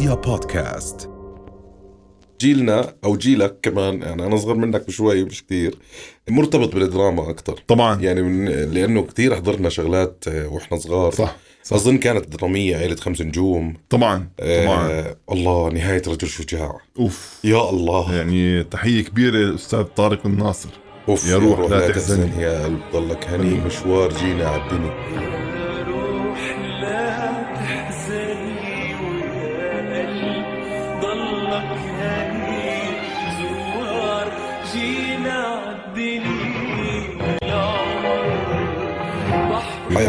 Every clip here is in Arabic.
رؤيا بودكاست. جيلنا أو جيلك كمان يعني أنا اصغر منك بشوي مش كثير مرتبط بالدراما أكثر طبعا. يعني من لأنه كثير حضرنا شغلات آه، وإحنا صغار. صح صح. أظن كانت درامية عيلة خمس نجوم. طبعا طبعا. آه الله نهاية رجل شجاع. أوف. يا الله. يعني تحية كبيرة للاستاذ طارق الناصر. أوف يا روح لا تحزني. يا قلب ضلك هني مشوار جينا عالدنيا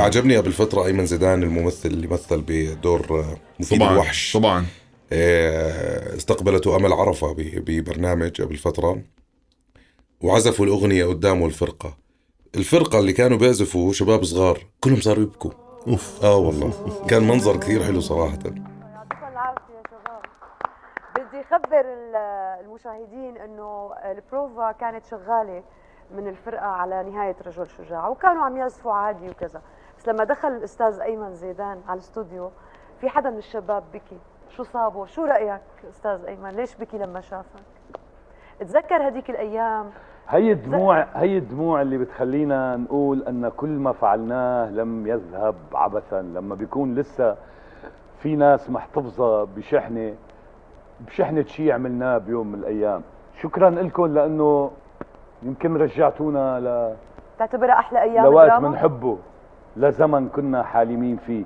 عجبني قبل فترة أيمن زيدان الممثل اللي مثل بدور آه، مفيد طبعا الوحش. طبعا. آه، استقبلته أمل عرفة ب- ببرنامج قبل فترة وعزفوا الأغنية قدامه الفرقة. الفرقة اللي كانوا بيعزفوا شباب صغار كلهم صاروا يبكوا. أوف. آه والله. كان منظر كثير حلو صراحة. يعطيكم العافية يا شباب بدي خبر ال- المشاهدين إنه البروفا كانت شغالة من الفرقة على نهاية رجل شجاع وكانوا عم يعزفوا عادي وكذا. بس لما دخل الأستاذ أيمن زيدان على الاستوديو في حدا من الشباب بكي شو صابه؟ شو رأيك أستاذ أيمن؟ ليش بكي لما شافك؟ تذكر هذيك الأيام؟ هي الدموع هي الدموع اللي بتخلينا نقول أن كل ما فعلناه لم يذهب عبثا. لما بيكون لسه في ناس محتفظة بشحنه بشحنة شيء عملناه بيوم من الأيام. شكرا لكم لأنه يمكن رجعتونا ل... تعتبرها أحلى أيام لوقت؟ بنحبه لزمن كنا حالمين فيه.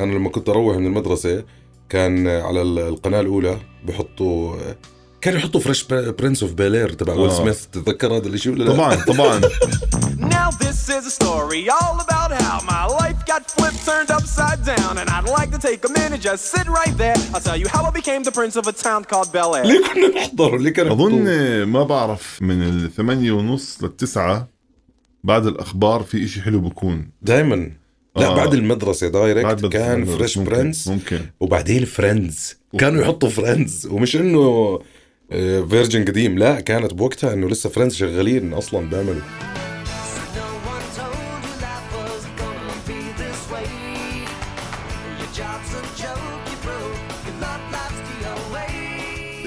أنا لما كنت أروح من المدرسة كان على ال- القناة الأولى بحطوا كانوا يحطوا Fresh Prince of Bel-Air تبع ويل آه. سميث تتذكر هذا الشيء ولا لا؟ طبعا طبعا Now this is a story all about how my life got flipped, turned upside down, and I'd like to take a minute, just sit right there. I'll tell you how I became the prince of a town called Bel Air. ليه كنا نحضر؟ ليه كانوا أظن؟ ما بعرف من الثمانية ونص للتسعة بعد الأخبار في إشي حلو بكون دائما لا آه. بعد المدرسة direct بعد كان. Fresh Prince ممكن وبعدين Friends كانوا يحطوا Friends ومش إنه version قديم. لا كانت بوقتها إنه لسه Friends شغالين أصلا بيعملوا.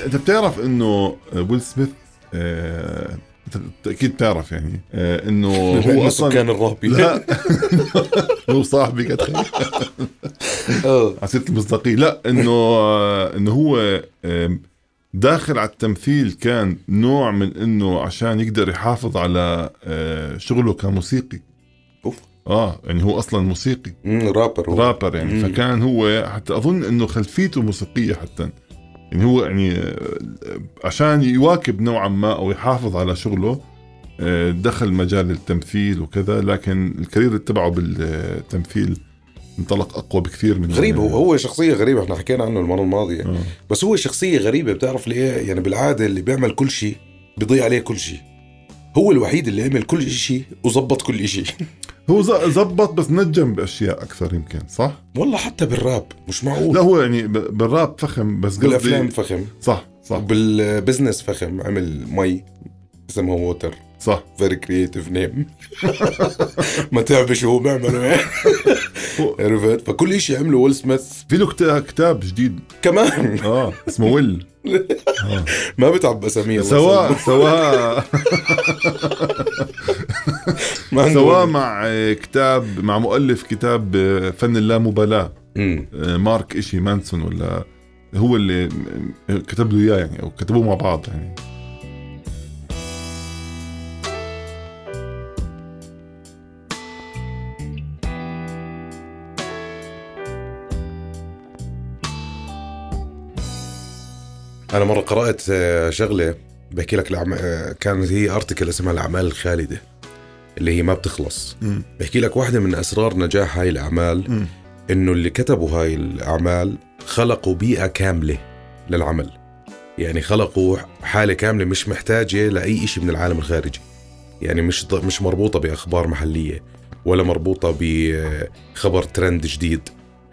أنت بتعرف إنه ويل سميث آه، أكيد بتعرف يعني آه، إنه هو أصلا سكان الرهبي لا. هو صاحبي كتخيل آه. عسيرة المصداقية. لا إنه آه، إنه هو داخل على التمثيل كان نوع من إنه عشان يقدر يحافظ على آه، شغله كموسيقي أوف. آه يعني هو أصلا موسيقي مم، رابر هو. رابر يعني مم. فكان هو حتى أظن إنه خلفيته موسيقية حتى يعني هو يعني آه، عشان يواكب نوعا ما أو يحافظ على شغله آه، دخل مجال التمثيل وكذا لكن الكارير تبعه بالتمثيل انطلق أقوى بكثير من غريب هو هو شخصية غريبة إحنا حكينا عنه المرة الماضية. آه. بس هو شخصية غريبة بتعرف ليه؟ يعني بالعادة اللي بيعمل كل شيء بيضيع عليه كل شيء. هو الوحيد اللي عمل كل شيء وظبط كل شيء. هو زبط بس نجم بأشياء أكثر يمكن صح؟ والله حتى بالراب مش معقول. لا هو يعني بالراب فخم بس بالأفلام فخم. صح صح. بال business فخم عمل مي اسمها water صح very creative name ما تعرف شو هو بيعمله يعني عرفت؟ فكل شيء عمله ويل سميث. في له كتا- كتاب جديد. كمان. آه اسمه ويل. ما بتعب باساميه الله سواء. سواء سواء. مع كتاب مع مؤلف كتاب آه، فن اللامبالاة مم. آه، مارك إشي مانسون ولا هو اللي آه، كتب له إياه يعني أو كتبوه مع بعض يعني. أنا مرة قرأت آه، شغلة بحكي لك الأعم... آه، كانت هي ارتكل اسمها الأعمال الخالدة اللي هي ما بتخلص. مم. بحكي لك واحدة من أسرار نجاح هاي الأعمال مم. إنه اللي كتبوا هاي الأعمال خلقوا بيئة كاملة للعمل. يعني خلقوا حالة كاملة مش محتاجة لأي شيء من العالم الخارجي. يعني مش ض- مش مربوطة بأخبار محلية ولا مربوطة بخبر ترند جديد.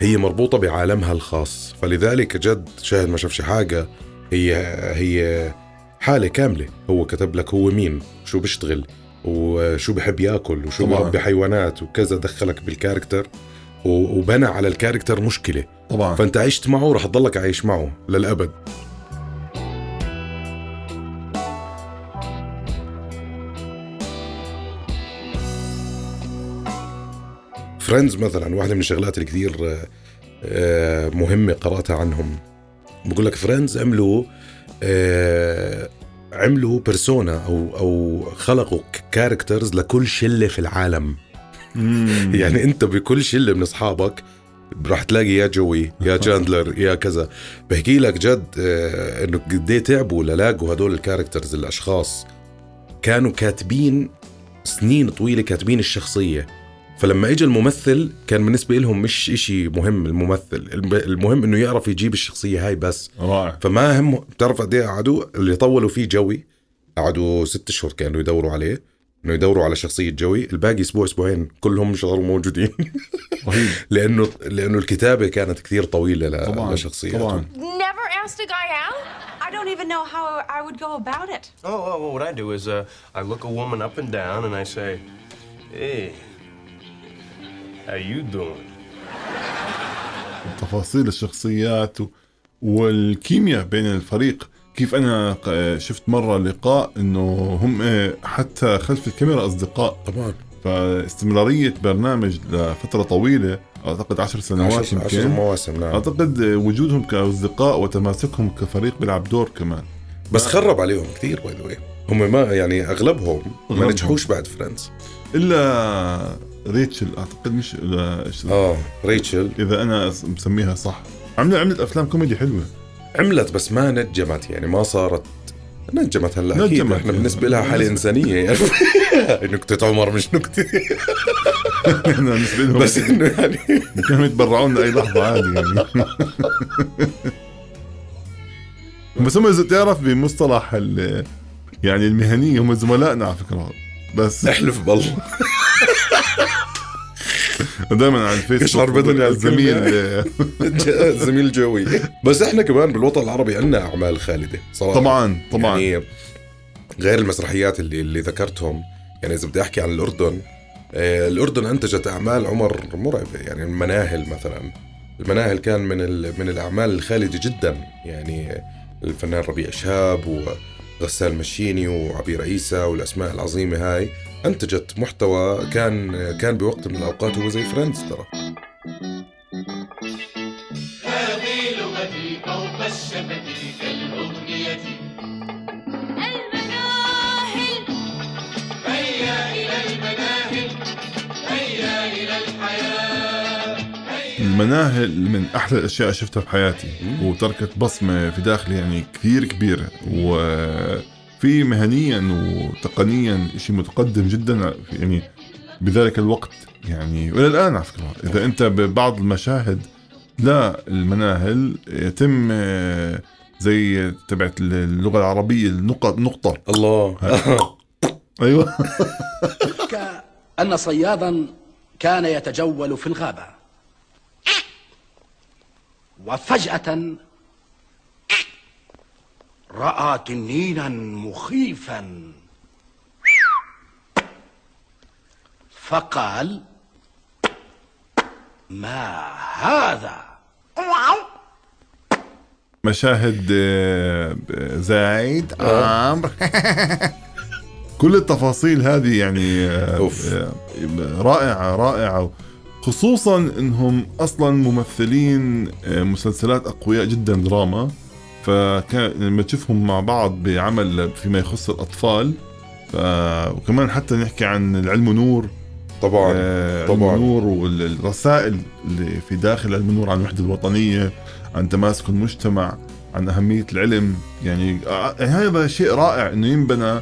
هي مربوطة بعالمها الخاص. فلذلك جد شاهد ما شافش حاجة هي هي حالة كاملة. هو كتب لك هو مين شو بيشتغل وشو بحب ياكل وشو طبعاً. بربي حيوانات وكذا دخلك بال character وبنى على ال character مشكلة. طبعا. فأنت عشت معه ورح تضلك عايش معه للأبد. Friends مثلا واحدة من الشغلات اللي كثير آه، آه، مهمة قرأتها عنهم. بقول لك Friends عملوا آه، عملوا persona أو أو خلقوا characters لكل شلة في العالم. يعني أنت بكل شلة من أصحابك راح تلاقي يا جوي يا جاندلر يا كذا. بحكي لك جد آه، إنه قد إيه تعبوا للاقوا هدول ال characters الأشخاص. كانوا كاتبين سنين طويلة كاتبين الشخصية. فلما اجى الممثل كان بالنسبة لهم مش إشي مهم. الممثل الم- المهم إنه يعرف يجيب الشخصية هاي بس. رائع. فما هم بتعرف قد إيه قعدوا؟ اللي طولوا فيه جوي. قعدوا ست اشهر كانوا يدوروا عليه. إنه يدوروا على شخصية جوي. الباقي أسبوع أسبوعين كلهم صاروا موجودين. لأنه لأنه الكتابة كانت كثير طويلة ل- طبعا لشخصياته. طبعا. Never asked a guy out? I don't even know how I would go about it. Oh, oh, well, what I do is uh, I look a woman up and down and I say, hey, how you doing? تفاصيل الشخصيات. والكيمياء بين الفريق. كيف أنا شفت مرة لقاء إنه هم آه، حتى خلف الكاميرا أصدقاء. طبعا فاستمرارية برنامج لفترة طويلة أعتقد عشر سنوات عشر, عشر يمكن. مواسم نعم. أعتقد وجودهم كأصدقاء وتماسكهم كفريق بيلعب دور كمان. بس خرب عليهم كثير باي ذا هم ما يعني أغلبهم ما. نجحوش بعد فريندز إلا ريتشل أعتقد مش آه ريتشل. إذا أنا مسميها صح. عملت عملت أفلام كوميدي حلوة. عملت بس ما نجمت يعني ما صارت نجمت هلأ أكيد. نجمت. إحنا بالنسبة لها حالة إنسانية يعني. نكته عمر مش نكته بالنسبة لهم بس إنه يعني كانوا يتبرعوا لنا اي لحظة عادي يعني. بس هم إذا تعرف بمصطلح ال- يعني المهنيه هم زملائنا على فكرة. بس احلف بالله. دائما على الفيسبوك يشعر بدني على الزميل الكلمة. زميل جوي. بس إحنا كمان بالوطن العربي عندنا أعمال خالدة صراحة. طبعا طبعا. يعني غير المسرحيات اللي اللي ذكرتهم. يعني إذا بدي أحكي عن الأردن آه، الأردن أنتجت أعمال عمر مرعبه يعني المناهل مثلا. المناهل كان من من الأعمال الخالدة جدا. يعني الفنان ربيع شهاب وغسان مشيني وعبير عيسى والأسماء العظيمة هاي أنتجت محتوى كان كان بوقت من الأوقات هو زي فريندز ترى. المناهل من أحلى الأشياء اللي شفتها بحياتي وتركت بصمة في داخلي يعني كثير كبيره وفي مهنيا وتقنيا شيء متقدم جدا يعني بذلك الوقت يعني وإلى الآن على فكرة. إذا أنت ببعض المشاهد لا المناهل يتم زي تبعت اللغة العربية النقط نقطة. الله. أيوه. أن صيادا كان يتجول في الغابة. وفجأة رأى تنينا مخيفا. فقال ما هذا؟ مشاهد آه، زايد عمرو. كل التفاصيل هذه يعني آه، أوف. آه، رائعة رائعة. خصوصا إنهم أصلا ممثلين آه، مسلسلات أقوياء جدا دراما. فكان لما تشوفهم مع بعض بعمل فيما يخص الأطفال ف... وكمان حتى نحكي عن العلم نور. طبعا آه، طبعاً. علم النور والرسائل اللي في داخل علم النور عن الوحدة الوطنية عن تماسك المجتمع عن أهمية العلم. يعني آه، يعني هذا شيء رائع أنه ينبنى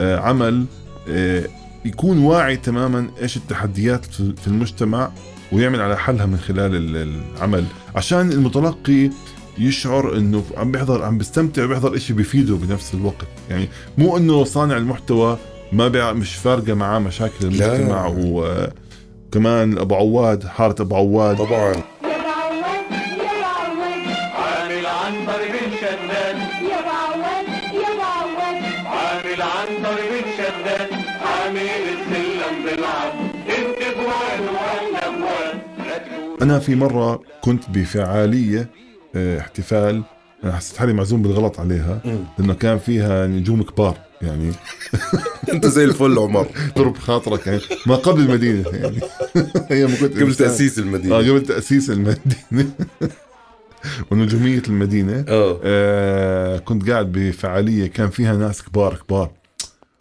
آه، عمل آه، يكون واعي تماما إيش التحديات في المجتمع ويعمل على حلها من خلال ال- العمل. عشان المتلقي يشعر إنه عم بيحضر عم بيستمتع وبيحضر إشي بيفيده بنفس الوقت. يعني مو إنه صانع المحتوى ما بيع مش فارقة معاه مشاكل المجتمع وكمان أبو عواد حارة أبو عواد. طبعا. أنا في مرة كنت بفعالية آه، احتفال. أنا حسيت حالي معزوم بالغلط عليها لأنه كان فيها نجوم كبار يعني. أنت زي الفل عمر. ضرب خاطرك يعني. ما قبل المدينة يعني. هي ما كنت قبل. تأسيس المدينة. آه قبل تأسيس المدينة. ونجوميه المدينة. آه. آه كنت قاعد بفعالية كان فيها ناس كبار كبار.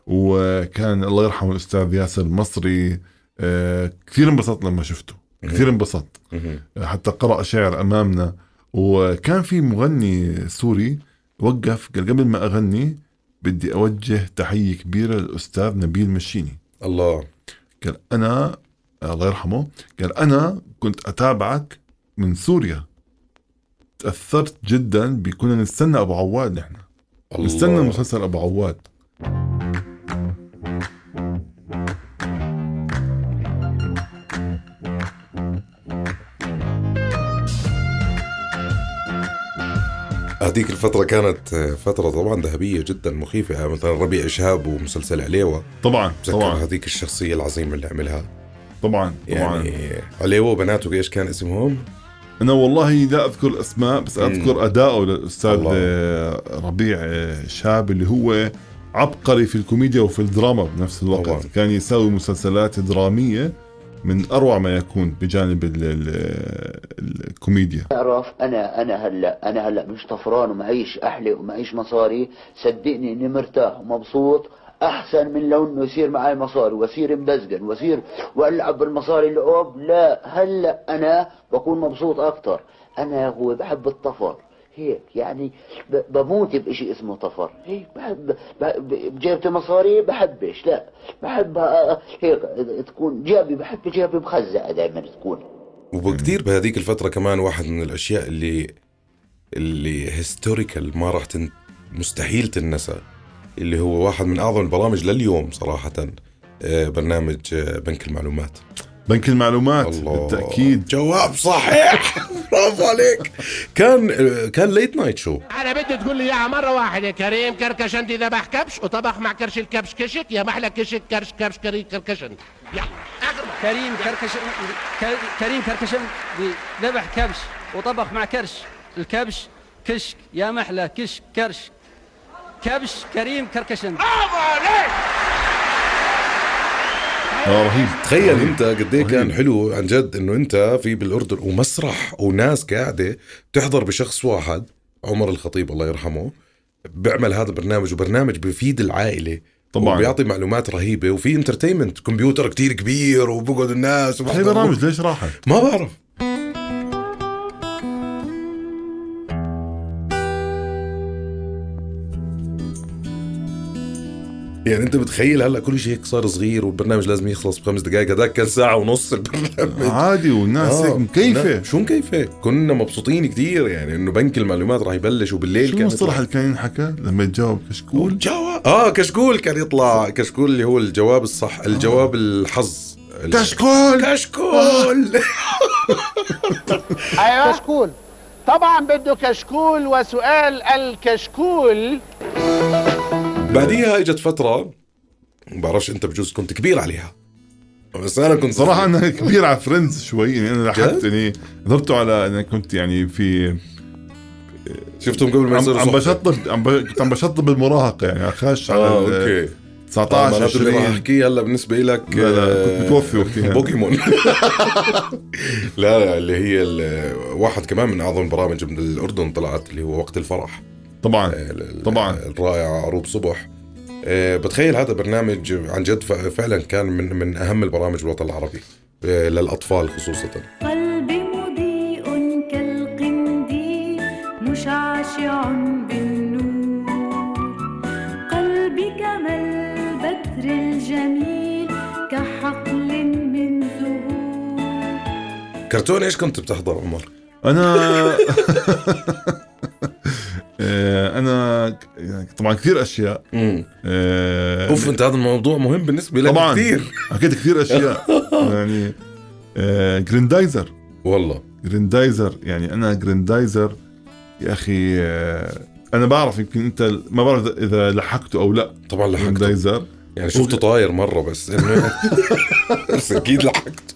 وكان الله يرحمه الأستاذ ياسر المصري آه كثير انبسطت لما شفته. كثير انبسطت. حتى قرأ شعر أمامنا. وكان في مغني سوري وقف قال قبل ما أغني بدي أوجه تحية كبيرة للأستاذ نبيل مشيني. الله. قال أنا الله يرحمه قال أنا كنت أتابعك من سوريا. تأثرت جدا بكنا نستنى أبو عواد نحن. الله. نستنى مسلسل أبو عواد. هذيك الفترة كانت فترة طبعا ذهبية جدا مخيفة مثلا ربيع شهاب ومسلسل عليوة. طبعا طبعا. هذيك الشخصية العظيمة اللي عملها؟ طبعا طبعا. يعني عليوة وبناته إيش كان اسمهم؟ أنا والله لا أذكر الاسماء بس أذكر اداؤه للأستاذ ربيع شاب اللي هو عبقري في الكوميديا وفي الدراما بنفس الوقت. طبعاً. كان يساوي مسلسلات درامية من أروع ما يكون بجانب ال ال الكوميديا. تعرف أنا أنا هلأ أنا هلأ مش طفران ومعيش أحلى ومعيش مصاري. صدقني إني مرتاح ومبسوط أحسن من لو إنه يصير معي مصاري. وأصير مدزقن وأصير وألعب بالمصاري اللي لا هلأ أنا بكون مبسوط أكثر أنا هو بحب الطفر. هيك يعني بموت بشيء اسمه طفر. هيك بحب ب- جيبت مصاري بحبش لا بحب آه، هيك تكون جيبي بحب جيبي مخزقه دائما تكون. وكثير بهذيك الفترة كمان واحد من الأشياء اللي اللي historical ما راح تن... مستحيل تنسى اللي هو واحد من أعظم البرامج لليوم صراحة آه، برنامج آه، بنك المعلومات. بنك المعلومات الله. بالتاكيد جواب صحيح. برافو عليك. كان كان late night show أنا بدي تقول لي إياها مرة واحدة كريم كركشنتي ذبح كبش وطبخ مع كرش الكبش كشك يا محلى كشك كرش كبش كريم يلا اخر مرة. كريم كركش كريم كركشن ذبح كبش وطبخ مع كرش الكبش كشك يا محلى كش كرش. كبش كريم كركشن آه رهيب تخيل أنت قد إيه رهيب. كان حلو عن جد إنه أنت في بالأردن ومسرح وناس قاعدة تحضر بشخص واحد عمر الخطيب الله يرحمه بيعمل هذا البرنامج وبرنامج بيفيد العائلة طبعاً. وبيعطي معلومات رهيبة وفي entertainment كمبيوتر كتير كبير وبقعد الناس هي وبحضروا. برامج ليش راحت؟ ما بعرف يعني انت بتخيل هلا كل شيء هيك صار صغير والبرنامج لازم يخلص بخمس دقائق هذاك كان ساعة ونص البرنامج. عادي والناس هيك مكيفة. شو مكيفة؟ كنا مبسوطين كثير يعني إنه بنك المعلومات راح يبلش وبالليل شو كان المصطلح اللي كان ينحكى لما يتجاوب كشكول؟ جواب آه كشكول كان يطلع كشكول اللي هو الجواب الصح الجواب الحظ. ال- كشكول! كشكول أيوه. كشكول. طبعا بده كشكول وسؤال الكشكول. بعديها إجت فترة ما بعرفش أنت بجوز كنت كبير عليها. بس أنا كنت صراحة أنا كبير على فريندز شوي يعني أنا لحقت جد؟ يعني حضرته على أنا كنت يعني في شفتهم قبل ما يصيروا عم. بشطب عم. كنت عم بشطب المراهقة يعني خاش على ال- أوكي. 19 معناته اللي راح 20 احكيه هلا بالنسبة لك لا لا آه، كنت متوفي وقتها. بوكيمون. لا لا اللي هي واحد كمان من أعظم البرامج من الأردن طلعت اللي هو وقت الفرح. طبعا طبعا. الرائع عروب صبح. آه، بتخيل هذا برنامج عن جد فعلا كان من من أهم البرامج بالوطن العربي آه، للأطفال خصوصا. قلبي مضيء كالقنديل مشعشع بالنور. قلبي كما البدر الجميل كحقل من زهور كرتون إيش كنت بتحضر عمر؟ أنا آه، أنا يعني طبعا كثير أشياء. آه، أوف أنت هذا الموضوع مهم بالنسبة لك طبعا. كثير. أكيد كثير أشياء. يعني آه جريندايزر والله. جريندايزر يعني أنا جريندايزر يا أخي آه أنا بعرف يمكن أنت ما بعرف إذا- إذا لحقته أو لا. طبعا لحقته. جريندايزر يعني شفته طاير مرة بس. انه بس أكيد لحقت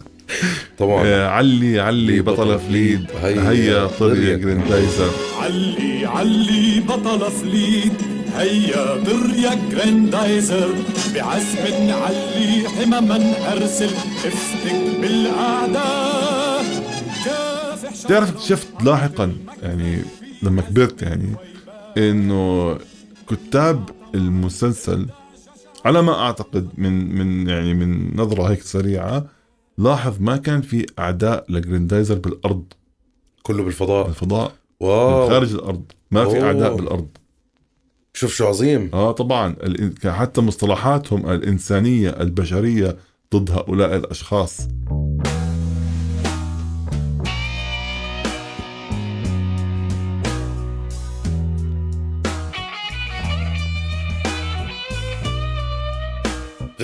طبعا. آه، علي علي بطل فليد هيا هيا طر طر يا يا جريندايزر علي. علي بطل فليد هيا طر يا جراندايزر. بعزم علي حمما أرسل. افتك بالأعداء. تعرف اكتشفت لاحقا يعني لما كبرت يعني إنه كتاب المسلسل على ما أعتقد من من يعني من نظرة هيك سريعة لاحظ ما كان في أعداء لجريندايزر بالأرض. كله بالفضاء. بالفضاء. wow. خارج الأرض. ما في أوه. اعداء بالأرض. شوف شو عظيم. آه طبعا. حتى مصطلحاتهم الإنسانية البشرية ضد هؤلاء الأشخاص.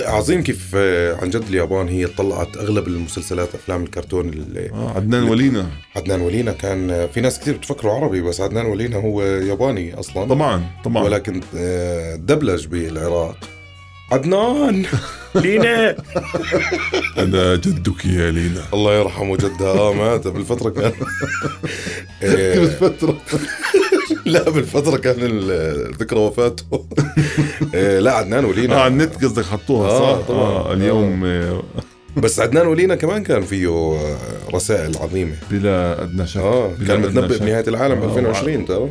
عظيم كيف آه، عن جد اليابان هي طلعت أغلب المسلسلات أفلام الكرتون اللي آه عدنان ولينا. عدنان ولينا كان آه، في ناس كثير بتفكروا عربي بس عدنان ولينا هو ياباني أصلا. طبعا طبعا. ولكن آه، دبلج بالعراق. عدنان! لينا! أنا جدك يا لينا. الله يرحمه جدها آه مات بالفترة كان بالفترة لا بالفترة كان ذكرى وفاته. آه، لا عدنان ولينا. آه على النت قصدك حطوها آه، صح؟ طبعاً. آه اليوم آه. بس عدنان ولينا كمان كان فيه آه، رسائل عظيمة. بلا أدنى شك. آه بلا كان متنبئ. بنهاية العالم آه، 2020 ترى.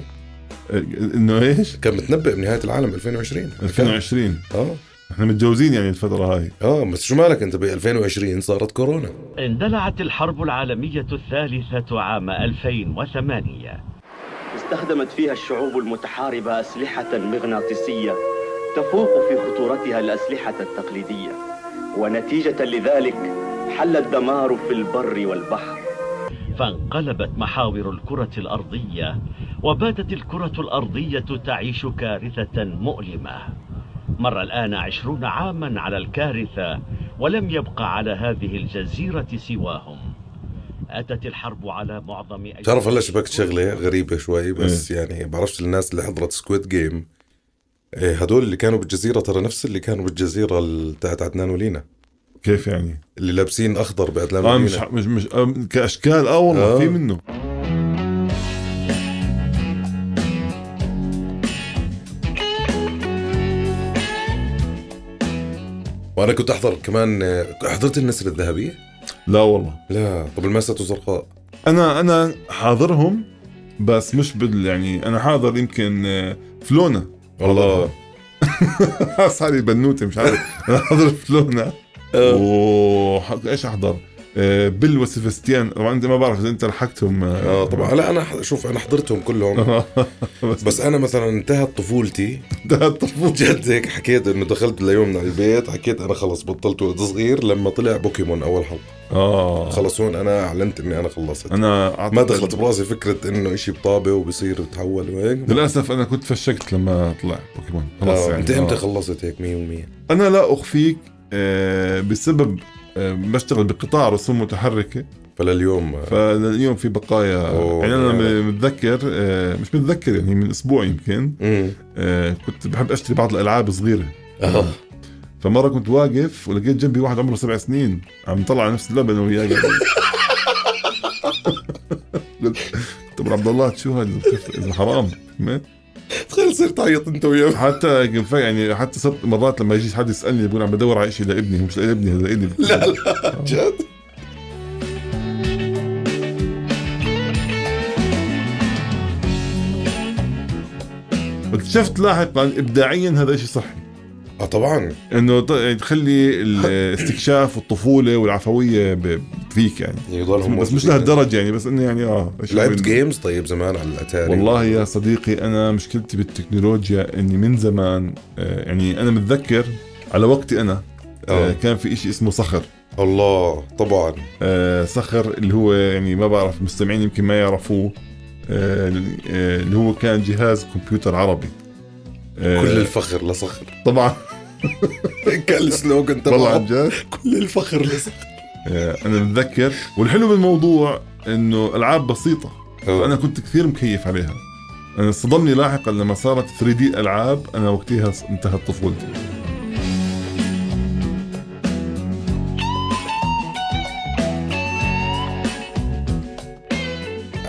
إنه إيش؟ كان متنبئ بنهاية العالم 2020 2020 آه. إحنا متجوزين يعني الفترة هاي. آه بس شو مالك أنت ب 2020 صارت كورونا؟ اندلعت الحرب العالمية الثالثة عام 2008 استخدمت فيها الشعوب المتحاربة أسلحة مغناطيسية تفوق في خطورتها الأسلحة التقليدية. ونتيجة لذلك حل الدمار في البر والبحر. فانقلبت محاور الكرة الأرضية وباتت الكرة الأرضية تعيش كارثة مؤلمة. مر الآن عشرون عاما على الكارثة ولم يبقى على هذه الجزيرة سواهم. أتت الحرب على معظم بتعرف هلا شبكت شغلة غريبة شوي بس يعني بعرفش الناس اللي حضرت Squid Game هدول اللي كانوا بالجزيرة ترى نفس اللي كانوا بالجزيرة ال- تاعت عدنان ولينا. كيف يعني؟ اللي لابسين أخضر بعدنان آه مش مش مش آه كأشكال آه والله آه. في منه. وأنا كنت أحضر كمان آه، حضرت النسر الذهبية؟ لا والله. لا طب المسة زرقاء أنا أنا حاضرهم بس مش بال يعني أنا حاضر يمكن آه، فلونا. والله. صار بنوته مش عارف. أنا حاضر فلونا. و إيش أحضر؟ آه، بيل وسيفستيان. طبعا أنت ما بعرف إذا أنت لحقتهم. آه طبعا. لا أنا شوف أنا حضرتهم كلهم. بس. أنا مثلا انتهت طفولتي. انتهت طفولتي. جد هيك حكيت إنه دخلت ليومنا على البيت حكيت أنا خلص بطلت ولد صغير لما طلع بوكيمون أول حلقة. آه. خلص هون أنا أعلنت إني أنا خلصت. أنا ما دخلت براسي فكرة إنه إشي بطابة وبصير يتحول وهيك. للأسف أنا كنت فشكت لما طلع بوكيمون. خلص آه. يعني أنت إمتى آه. خلصت هيك 100% أنا لا أخفيك آه، بسبب آه، بشتغل بقطاع رسوم متحركة. فلليوم فاليوم في بقايا. يعني أنا يعني. متذكر مش متذكر يعني من أسبوع يمكن. كنت بحب أشتري بعض الألعاب صغيرة. فمرة كنت واقف ولقيت جنبي واحد عمره سبع سنين. عم يطلع على نفس اللعبة أنا وياه قاعدين. قلت طب عبد الله شو هذا؟ إذا حرام. ما- تخيل صرت تعيط أنت وياه. حتى يعني حتى صرت مرات لما يجي حد يسألني بقول عم بدور على شيء لابني مش لابني هذا لا لا جد؟ اكتشفت لاحقا ابداعيا هذا شيء صحي. آه طبعا. إنه يعني تخلي الاستكشاف والطفولة والعفوية فيك يعني. يضلهم بس مش. لهالدرجة يعني بس إنه يعني آه لعبت جيمز طيب زمان على الأتاري. والله يا صديقي أنا مشكلتي بالتكنولوجيا إني من زمان آه، يعني أنا متذكر على وقتي أنا آه، آه. كان في إشي اسمه صخر. الله طبعا. آه، صخر اللي هو يعني ما بعرف المستمعين يمكن ما يعرفوه آه، آه، اللي هو كان جهاز كمبيوتر عربي. آه، كل الفخر لصخر طبعا. كان السلوغن تبعه. والله عن جد. كل الفخر لصخر آه، أنا بتذكر. والحلو بالموضوع إنه ألعاب بسيطة. أنا كنت كثير مكيف عليها. أنا صدمني لاحقا لما صارت 3 دي ألعاب أنا وقتها انتهت طفولتي.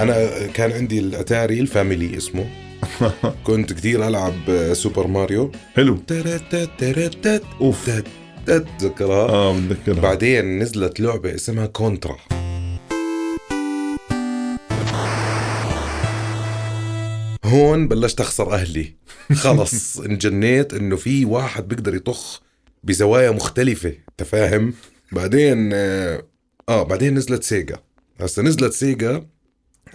أنا كان عندي الأتاري ال Family اسمه. كنت كثير ألعب سوبر ماريو. حلو. أوف. تذكرها آه بتذكرها بعدين نزلت لعبة اسمها كونترا. هون بلشت أخسر أهلي. خلص انجنيت إنه في واحد بيقدر يطخ بزوايا مختلفة أنت فاهم؟ بعدين آه آه، بعدين نزلت Sega. هسه نزلت Sega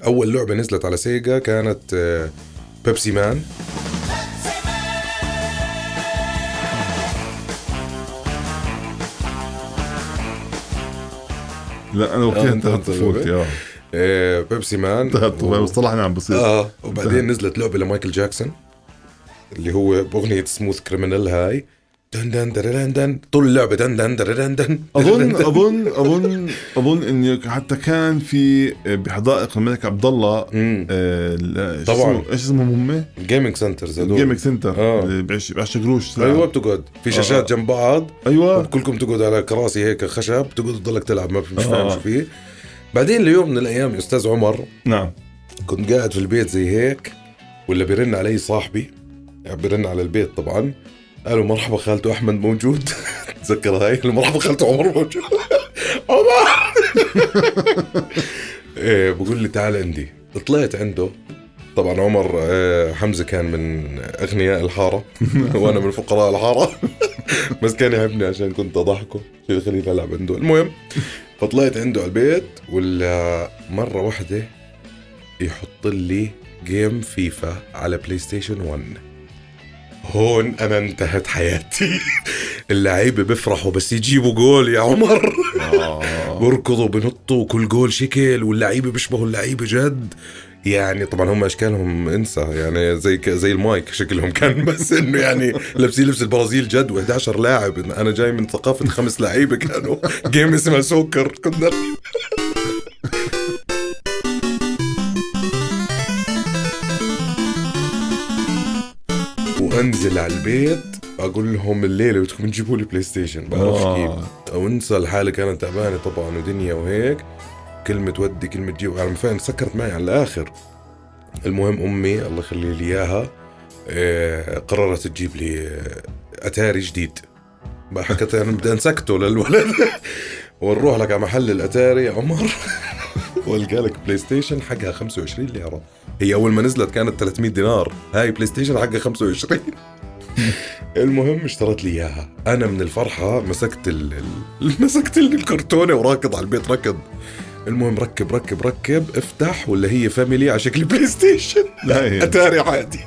أول لعبة نزلت على Sega كانت آه Pepsiman لا أنا آه، وقتها انت- انتهت انت- طفولتي آه آه Pepsiman انتهت طفولتي مصطلحنا عم بصير. آه وبعدين نزلت لعبة لمايكل جاكسون اللي هو باغنيه Smooth Criminal هاي. دن دن درن دن طول اللعبة دن دن درن دن اظن اظن اظن أظن انه حتى كان في بحدائق الملك عبد الله آه شو طبعاً. إيش اسمهم هم؟ gaming centers هدول gaming center آه. بعش بعش قروش. ساعة. أيوه بتقعد. في شاشات آه. جنب بعض. أيوه. كلكم تقعد على كراسي هيك خشب تقعد تضلك تلعب ما مش فاهم آه. شو فيه. بعدين ليوم من الأيام يا أستاذ عمر نعم. كنت قاعد في البيت زي هيك ولا بيرن علي صاحبي يعني بيرن على البيت طبعا. قالوا مرحبا خالته أحمد موجود؟ تذكر هاي؟ مرحبا خالته عمر موجود؟ عمر! إيه بقول لي تعال عندي. طلعت عنده. طبعا عمر آه، حمزة كان من أغنياء الحارة. وأنا من فقراء الحارة. بس كان يحبني عشان كنت أضحكه. شو خليني العب عنده المهم فطلعت عنده على البيت ولا مرة واحدة يحط لي game FIFA على PlayStation 1 هون أنا انتهت حياتي. اللعيبه بيفرحوا بس يجيبوا جول يا عمر. بيركضوا بنطوا وكل جول شكل واللعيبه بيشبهوا اللعيبه جد. يعني طبعا هم أشكالهم انسى. يعني زي زي المايك شكلهم كان. بس إنه يعني لابسين لبس البرازيل جد و11 لاعب. أنا جاي من ثقافة خمس لعيبة كانوا. game اسمها soccer كنا وانزل على البيت أقول لهم الليلة بدكم تجيبوا لي PlayStation بعرفش. كيف. أو انسى الحالة كانت تعبانة طبعا ودنيا وهيك. كلمة ودي كلمة جيب يعني فعلا سكرت معي على الآخر. المهم أمي الله يخلي لي إياها آه، قررت تجيب لي آه، أتاري جديد. حكت أنا بدي أسكته للولد. ونروح لك على محل الأتاري. يا عمر. والقى لك PlayStation حقها 25 ليرة. هي أول ما نزلت كانت 300 دينار. هاي PlayStation حقها 25 المهم اشترت لي إياها. أنا من الفرحة مسكت ال... مسكت الكرتونة وراكض على البيت ركض. المهم ركب ركب ركب. افتح ولا هي Family على شكل PlayStation لا هي. أتاري عادي.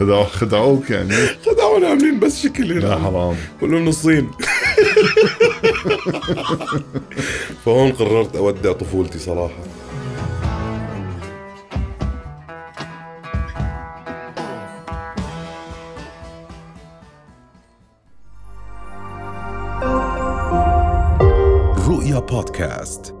خدعو خدعوك يعني. خدعونا عاملين بس شكل لا حرام. كلهم من الصين فهون قررت أودع طفولتي صراحة. رؤيا بودكاست.